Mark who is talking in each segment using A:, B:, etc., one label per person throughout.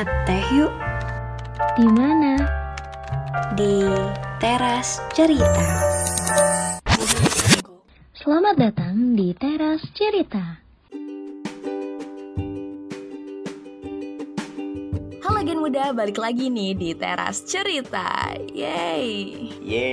A: Ngeteh yuk
B: Di mana?
A: di teras cerita.
B: Selamat datang di Teras Cerita.
C: Halo Gen Muda, balik lagi nih di Teras Cerita Yeay
D: Yeay,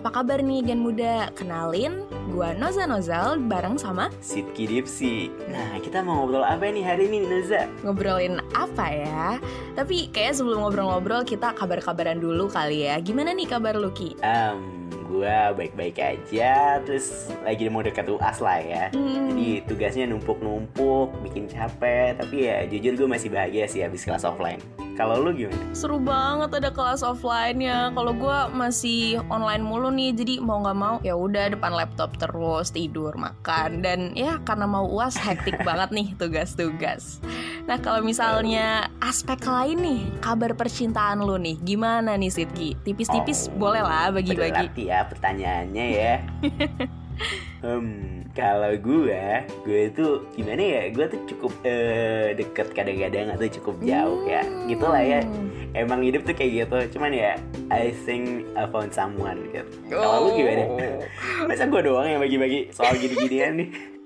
C: Apa kabar nih Gen Muda? Kenalin, gua Noza Nozal bareng sama
D: Sidki Dipsi Nah, kita mau ngobrol apa nih hari ini, Noza?
C: ngobrolin apa ya? Tapi kayak sebelum ngobrol-ngobrol kita kabar-kabaran dulu kali ya Gimana nih kabar lu Ki?
D: Um, gua baik-baik aja Terus lagi mau dekat UAS lah ya
C: Hmm.
D: Jadi tugasnya numpuk-numpuk, bikin capek Tapi ya jujur gue masih bahagia sih habis kelas offline Kalau lu gimana?
C: Seru banget ada kelas offline-nya. Kalau gua masih online mulu nih, jadi mau nggak mau ya udah depan laptop terus tidur, makan dan ya karena mau uas hektik banget nih tugas-tugas. Nah kalau misalnya aspek lain nih, kabar percintaan lu nih, gimana nih Sidki? Tipis-tipis
D: Oh,
C: boleh lah bagi-bagi.
D: ya pertanyaannya ya Hmm, kalau gue, gue itu gimana ya? Gue tuh cukup eh, deket kadang-kadang atau cukup jauh ya. Gitu lah ya.
C: Hmm.
D: Emang hidup tuh kayak gitu. Cuman ya, I think I found someone gitu. Kalau lu gimana?
C: Oh.
D: Masa gue doang yang bagi-bagi soal gini-ginian nih?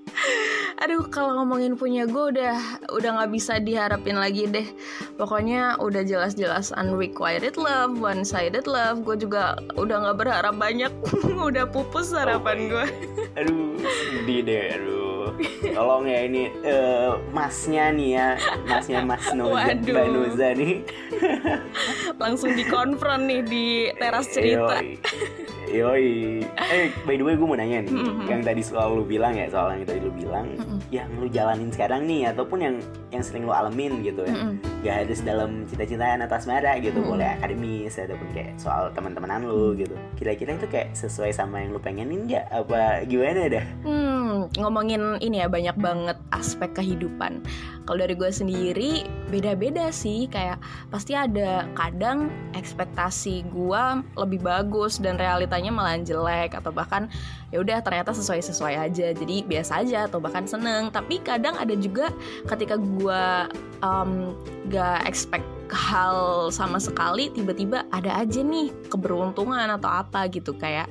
C: Aduh kalau ngomongin punya gue udah udah nggak bisa diharapin lagi deh. Pokoknya udah jelas-jelas unrequited love, one sided love. Gue juga udah nggak berharap banyak. udah pupus harapan
D: Oh my
C: gue.
D: Aduh, sedih deh, aduh. Tolong ya ini eh, masnya nih ya, masnya Mas Noza. Mbak Noza nih.
C: Langsung dikonfront nih di teras cerita.
D: Yoi. Eh, by the way gue mau nanya nih,
C: Mm-mm.
D: yang tadi soal lu bilang ya, soal yang tadi lu bilang,
C: Mm-mm.
D: yang lu jalanin sekarang nih, ataupun yang yang sering lu alamin gitu ya.
C: Mm-mm.
D: Gak harus dalam cinta-cintaan atau asmara gitu,
C: Mm-mm.
D: boleh akademis ataupun kayak soal teman-temanan lu gitu. Kira-kira itu kayak sesuai sama yang lu pengenin nggak? Apa gimana dah?
C: Hmm, ngomongin ini ya banyak banget aspek kehidupan. Kalau dari gue sendiri beda-beda sih. Kayak pasti ada kadang ekspektasi gue lebih bagus dan realitanya malah jelek atau bahkan ya udah ternyata sesuai-sesuai aja. Jadi biasa aja atau bahkan seneng. Tapi kadang ada juga ketika gue um, gak expect hal sama sekali tiba-tiba ada aja nih keberuntungan atau apa gitu kayak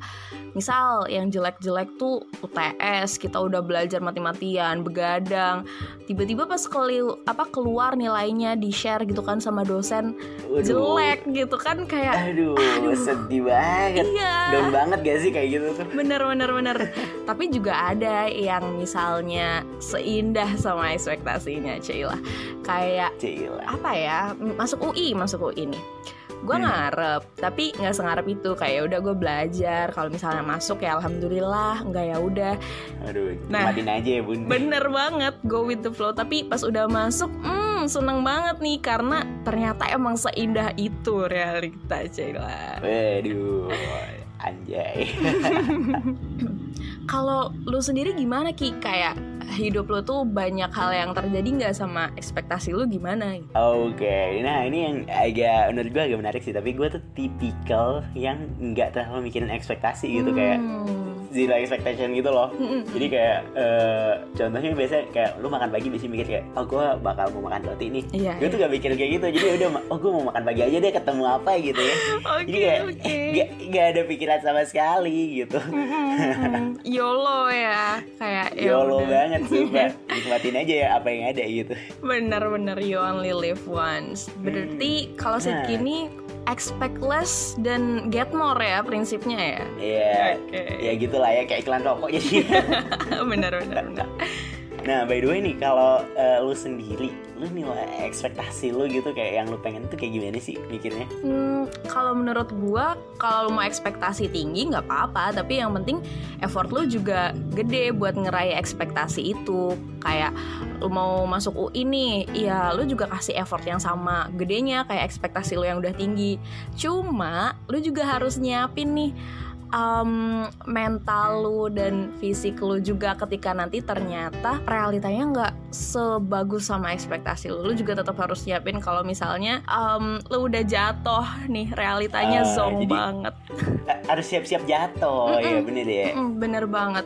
C: misal yang jelek-jelek tuh UTS kita udah belajar mati-matian begadang tiba-tiba pas keli apa keluar nilainya di share gitu kan sama dosen
D: Waduh.
C: jelek gitu kan kayak
D: Aduh,
C: Aduh.
D: sedih banget.
C: iya
D: Down banget gak sih kayak gitu tuh?
C: bener bener bener tapi juga ada yang misalnya seindah sama ekspektasinya Cila kayak
D: Cila.
C: apa ya masuk UI masuk UI nih gue
D: Hmm.
C: ngarep tapi nggak sengarep itu kayak udah gue belajar kalau misalnya masuk ya alhamdulillah nggak ya udah
D: Aduh,
C: Nah.
D: aja ya bun.
C: bener banget go with the flow tapi pas udah masuk hmm seneng banget nih karena ternyata emang seindah itu realita Cila
D: Waduh, anjay.
C: kalau lu sendiri gimana ki kayak hidup lu tuh banyak hal yang terjadi nggak sama ekspektasi lu gimana
D: Oke, nah ini yang agak menurut gue agak menarik sih. Tapi gue tuh tipikal yang nggak terlalu mikirin ekspektasi gitu kayak
C: Hmm.
D: Zero expectation gitu loh. Jadi kayak eh, contohnya biasanya kayak lu makan pagi biasanya mikir kayak oh gue bakal mau makan roti nih.
C: Iya,
D: Gue tuh gak mikir kayak gitu. Jadi udah oh gue mau makan pagi aja deh ketemu apa gitu ya.
C: Oke,
D: Jadi kayak
C: oke.
D: gak, gak ada pikiran sama sekali gitu.
C: YOLO ya kayak ya
D: Yolo banget sumpah Nikmatin aja ya apa yang ada gitu
C: Bener-bener you only live once Berarti kalau
D: Nah.
C: Expect less dan get more ya prinsipnya ya
D: Iya
C: Oke.
D: Ya gitulah ya kayak iklan rokok jadi
C: Bener-bener bener.
D: Nah by the way nih kalau eh, lu sendiri Lu nilai ekspektasi lu gitu kayak yang lu pengen tuh kayak gimana sih mikirnya?
C: Hmm, kalau menurut gua kalau mau ekspektasi tinggi nggak apa-apa. Tapi yang penting effort lu juga gede buat ngeraih ekspektasi itu. Kayak lu mau masuk UI nih ya lu juga kasih effort yang sama gedenya kayak ekspektasi lu yang udah tinggi. Cuma lu juga harus nyiapin nih um, mental lu dan fisik lu juga ketika nanti ternyata realitanya nggak sebagus sama ekspektasi lu lu juga tetap harus siapin kalau misalnya um, lu udah jatuh nih realitanya
D: Ah,
C: zong
D: jadi-
C: banget
D: Eh, harus siap-siap jatuh
C: Mm-mm.
D: ya bener ya
C: Mm, bener banget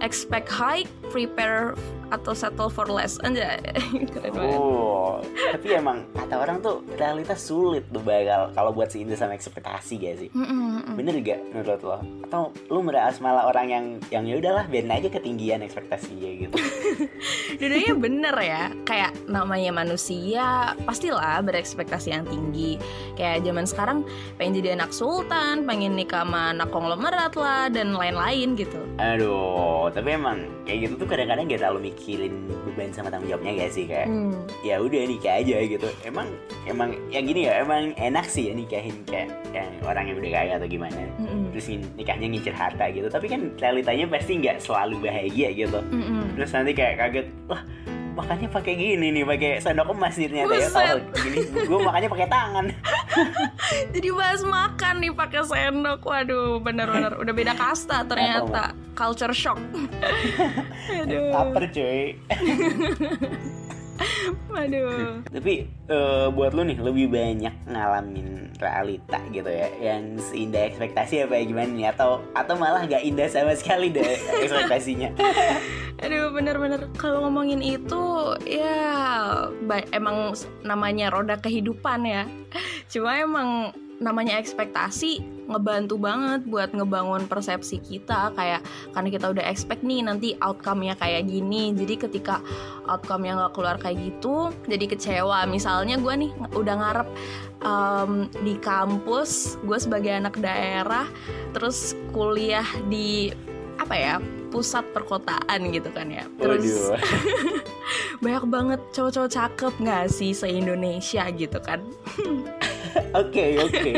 C: expect high prepare atau settle for less aja keren banget
D: Oh, tapi emang kata orang tuh realitas sulit tuh bakal kalau buat seimbang sama ekspektasi gak sih?
C: Mm, mm, mm.
D: Bener gak menurut lo? Atau lu merasa malah orang yang yang ya udahlah biarin aja ketinggian ekspektasinya gitu?
C: Dua-duanya bener ya Kayak namanya manusia Pastilah berekspektasi yang tinggi Kayak zaman sekarang Pengen jadi anak sultan Pengen nikah sama anak konglomerat lah Dan lain-lain gitu
D: Aduh, tapi emang kayak gitu tuh kadang-kadang gak terlalu mikirin beban sama tanggung jawabnya gak sih kayak
C: hmm.
D: ya udah nikah aja gitu. Emang emang ya gini ya emang enak sih ya nikahin kayak yang orang yang udah kaya atau gimana.
C: Mm-mm.
D: Terus nikahnya ngincer harta gitu. Tapi kan realitanya pasti nggak selalu bahagia gitu.
C: Mm-mm.
D: terus nanti kayak kaget wah makanya pakai gini nih pakai sendok emas ternyata ya. Kalau gini gue makanya pakai tangan.
C: Jadi bahas makan nih pakai sendok. Waduh bener-bener Udah beda kasta ternyata. Culture shock. Aduh.
D: Lapar cuy
C: Aduh
D: tapi eh, buat lu nih lebih banyak ngalamin realita gitu ya yang seindah ekspektasi apa ya gimana nih? Atau atau malah gak indah sama sekali deh ekspektasinya?
C: Aduh bener-bener kalau ngomongin itu ya emang namanya roda kehidupan ya. Cuma emang namanya ekspektasi ngebantu banget buat ngebangun persepsi kita kayak karena kita udah expect nih nanti outcome-nya kayak gini. Jadi ketika outcome-nya nggak keluar kayak gitu jadi kecewa. Misalnya gue nih udah ngarep em, di kampus gue sebagai anak daerah terus kuliah di apa ya pusat perkotaan gitu kan ya. Terus banyak banget cowok-cowok cakep nggak sih se Indonesia gitu kan
D: oke oke.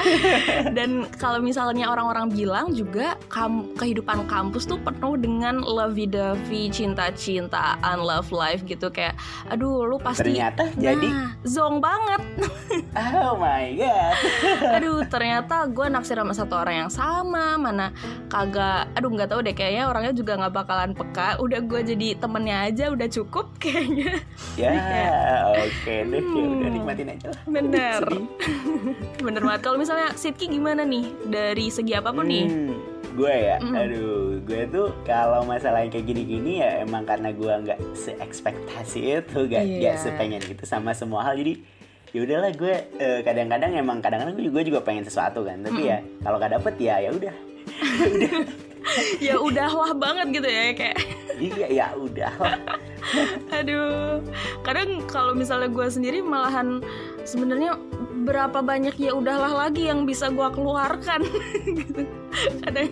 C: Dan kalau misalnya orang-orang bilang juga kam- kehidupan kampus tuh penuh dengan lovey dovey cinta-cintaan love life gitu. Kayak aduh lu pasti
D: ternyata jadi
C: nah, zong banget.
D: Oh my god.
C: Aduh ternyata gue naksir sama satu orang yang sama mana kagak aduh nggak tahu deh kayaknya orangnya juga nggak bakalan peka. Udah gue jadi temennya aja udah cukup kayaknya.
D: Ya oke deh ya udah
C: hmm.
D: nikmatin aja lah.
C: bener
D: Sedih.
C: bener banget. Kalau misalnya Sidki gimana nih? Dari segi apa pun nih?
D: Hmm, gue ya,
C: Mm.
D: aduh, gue tuh kalau masalah yang kayak gini-gini ya emang karena gue nggak seekspektasi itu, gak,
C: Iya.
D: nggak sepengen gitu sama semua hal, jadi ya udahlah gue eh, kadang-kadang emang kadang-kadang gue juga, pengen sesuatu kan, tapi ya kalau gak dapet ya ya udah,
C: ya udahlah banget gitu ya kayak
D: iya ya udah
C: aduh. Kadang kalau misalnya gue sendiri malahan sebenarnya berapa banyak ya udahlah lagi yang bisa gue keluarkan. Gitu. Kadang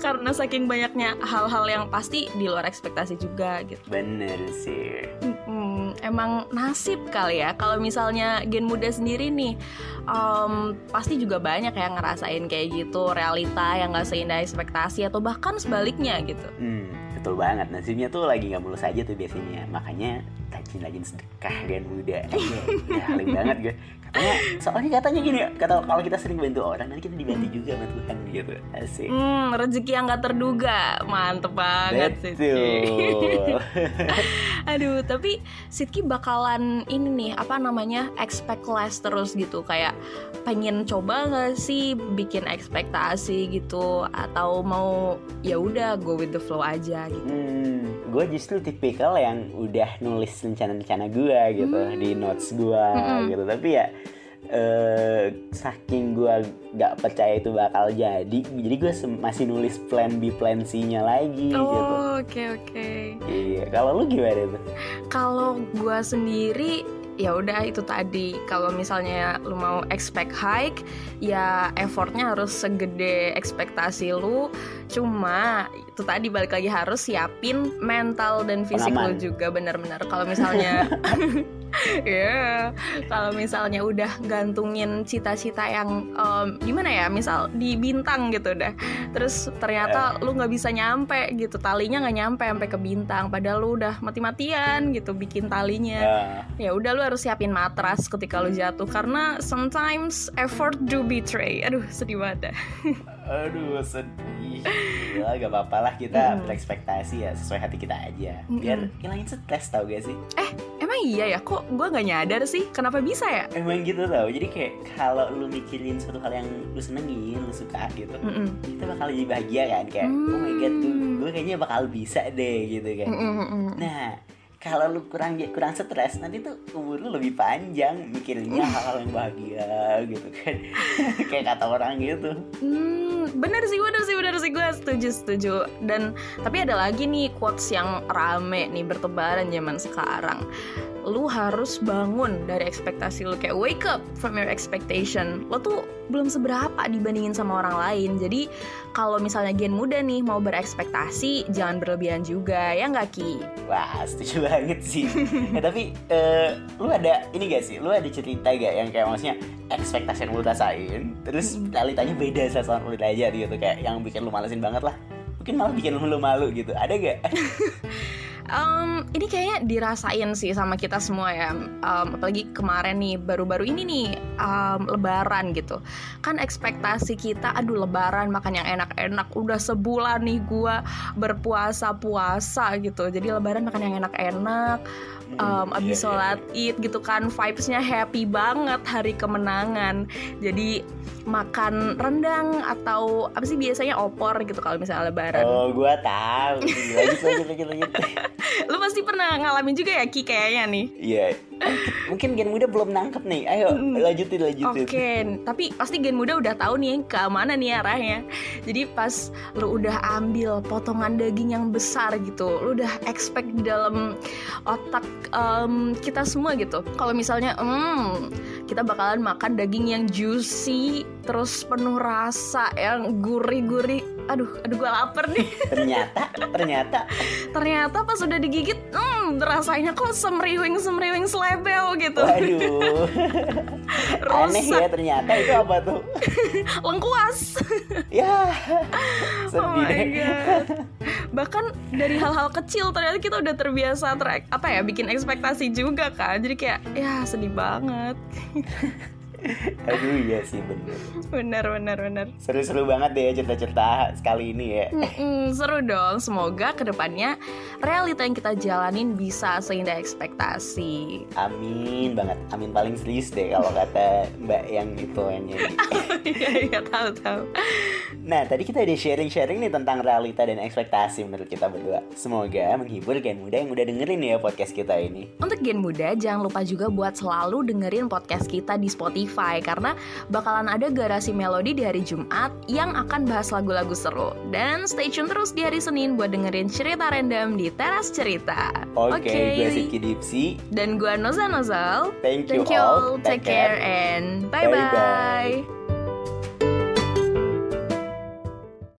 C: karena saking banyaknya hal-hal yang pasti di luar ekspektasi juga gitu.
D: Bener sih.
C: Hmm, emang nasib kali ya. Kalau misalnya gen muda sendiri nih em, pasti juga banyak yang ngerasain kayak gitu realita yang gak seindah ekspektasi atau bahkan sebaliknya gitu.
D: Hmm, betul banget. Nasibnya tuh lagi nggak mulus aja tuh biasanya, makanya rajin-rajin sedekah dan muda aja, ya halim banget gue. Katanya, soalnya katanya gini, kata kalau kita sering bantu orang nanti kita dibantu juga sama Tuhan gitu, asik.
C: Hmm, rezeki yang gak terduga. Mantep banget
D: Betul.
C: Aduh, tapi Sidki bakalan ini nih Apa namanya Expect less terus gitu. Kayak pengen coba gak sih Bikin ekspektasi gitu? Atau mau ya udah go with the flow aja gitu.
D: Hmm, gue justru tipikal yang udah nulis rencana-rencana gue gitu di notes gue
C: Mm-mm.
D: gitu. Tapi ya eh saking gue gak percaya itu bakal jadi, jadi gue masih nulis plan B, plan C-nya lagi gitu.
C: Oh, oke oke
D: Iya, kalau lu gimana tuh?
C: Kalau gua sendiri ya udah itu tadi. Kalau misalnya lu mau expect hike ya effortnya harus segede ekspektasi lu. Cuma itu tadi balik lagi harus siapin mental dan fisik lu
D: Pengaman.
C: juga benar-benar. Kalau misalnya ya kalau misalnya udah gantungin cita-cita yang em, gimana ya misal di bintang gitu dah. Terus ternyata lu nggak bisa nyampe gitu talinya nggak nyampe sampai ke bintang padahal lu udah mati-matian gitu bikin talinya.
D: Ya,
C: ya udah lu harus siapin matras ketika lu jatuh karena sometimes effort do betray. Aduh sedih banget dah
D: Aduh sedih Gila gak apa-apa lah kita
C: Mm.
D: berekspektasi ya sesuai hati kita aja Biar hilangin stres tau gak sih
C: Emang iya ya, kok gue nggak nyadar sih? Kenapa bisa ya?
D: Emang gitu tau Jadi kayak kalau lu mikirin suatu hal yang lu senengin, lu suka gitu
C: Mm-mm.
D: Kita bakal lebih bahagia kan Kayak oh my god tuh
C: Hmm.
D: gue kayaknya bakal bisa deh gitu kan
C: mm-mm.
D: Nah kalau lu kurang kurang stres nanti tuh umur lu lebih panjang mikirinnya hal-hal yang bahagia gitu kan kayak kata orang gitu
C: Hmm, bener sih, bener sih, bener sih gue setuju, setuju. Dan tapi ada lagi nih quotes yang rame nih bertebaran zaman sekarang. Lu harus bangun dari ekspektasi lu kayak wake up from your expectation. Lo tuh belum seberapa dibandingin sama orang lain. Jadi kalau misalnya gen muda nih mau berekspektasi, jangan berlebihan juga ya nggak ki?
D: Wah, setuju banget sih. nah, tapi eh, lu ada ini gak sih? Lu ada cerita gak yang kayak maksudnya ekspektasi yang lu rasain, terus realitanya beda sama lu aja gitu kayak yang bikin lu malesin banget lah. Mungkin malah bikin lu malu gitu. Ada gak?
C: Em, ini kayaknya dirasain sih sama kita semua ya. Em, apalagi kemarin nih, baru-baru ini nih em, Lebaran gitu. Kan ekspektasi kita, aduh Lebaran makan yang enak-enak. Udah sebulan nih gua berpuasa-puasa gitu. Jadi Lebaran makan yang enak-enak. Em,
D: Hmm,
C: abis
D: iya, iya,
C: sholat id gitu kan, vibesnya happy banget hari kemenangan. Jadi makan rendang atau apa sih biasanya opor gitu kalau misalnya Lebaran.
D: Oh, gua tahu. Lanjut, lanjut, lanjut.
C: Lu pasti pernah ngalamin juga ya Ki kayaknya nih.
D: Iya. Mungkin gen muda belum nangkep nih. Ayo, lanjutin, lanjutin.
C: Oke, tapi pasti gen muda udah tahu nih ke mana nih arahnya. Jadi pas lu udah ambil potongan daging yang besar gitu, lu udah expect di dalam otak em, kita semua gitu. Kalau misalnya, hmm, kita bakalan makan daging yang juicy, terus penuh rasa, yang gurih-gurih. Aduh, aduh gue lapar nih.
D: Ternyata, ternyata
C: Ternyata pas udah digigit, hmm, rasanya kok semriwing semriwing slebeo gitu.
D: Waduh, aneh ya ternyata itu apa tuh?
C: lengkuas.
D: Ya,
C: Oh
D: sedih
C: my
D: deh.
C: god. Bahkan dari hal-hal kecil ternyata kita udah terbiasa ter apa ya bikin ekspektasi juga kan. Jadi kayak ya sedih banget.
D: Aduh iya sih bener.
C: Bener bener bener.
D: Seru-seru banget deh cerita-cerita sekali ini ya.
C: Mm-mm, seru dong. Semoga ke depannya realita yang kita jalanin bisa seindah ekspektasi.
D: Amin banget, amin paling serius deh kalau kata Mbak yang itu yang nyanyi.
C: Iya iya tahu tahu.
D: Nah tadi kita udah sharing-sharing nih tentang realita dan ekspektasi menurut kita berdua. Semoga menghibur gen muda yang udah dengerin ya podcast kita ini.
C: Untuk Gen Muda, jangan lupa juga buat selalu dengerin podcast kita di Spotify karena bakalan ada garasi melodi di hari Jumat yang akan bahas lagu-lagu seru. Dan stay tune terus di hari Senin buat dengerin cerita random di Teras Cerita.
D: Oke, gue Sidki Dipsi.
C: Dan gua Noza Nozal.
D: Thank you,
C: Thank you all.
D: all.
C: Take care and bye-bye.
D: Bye-bye.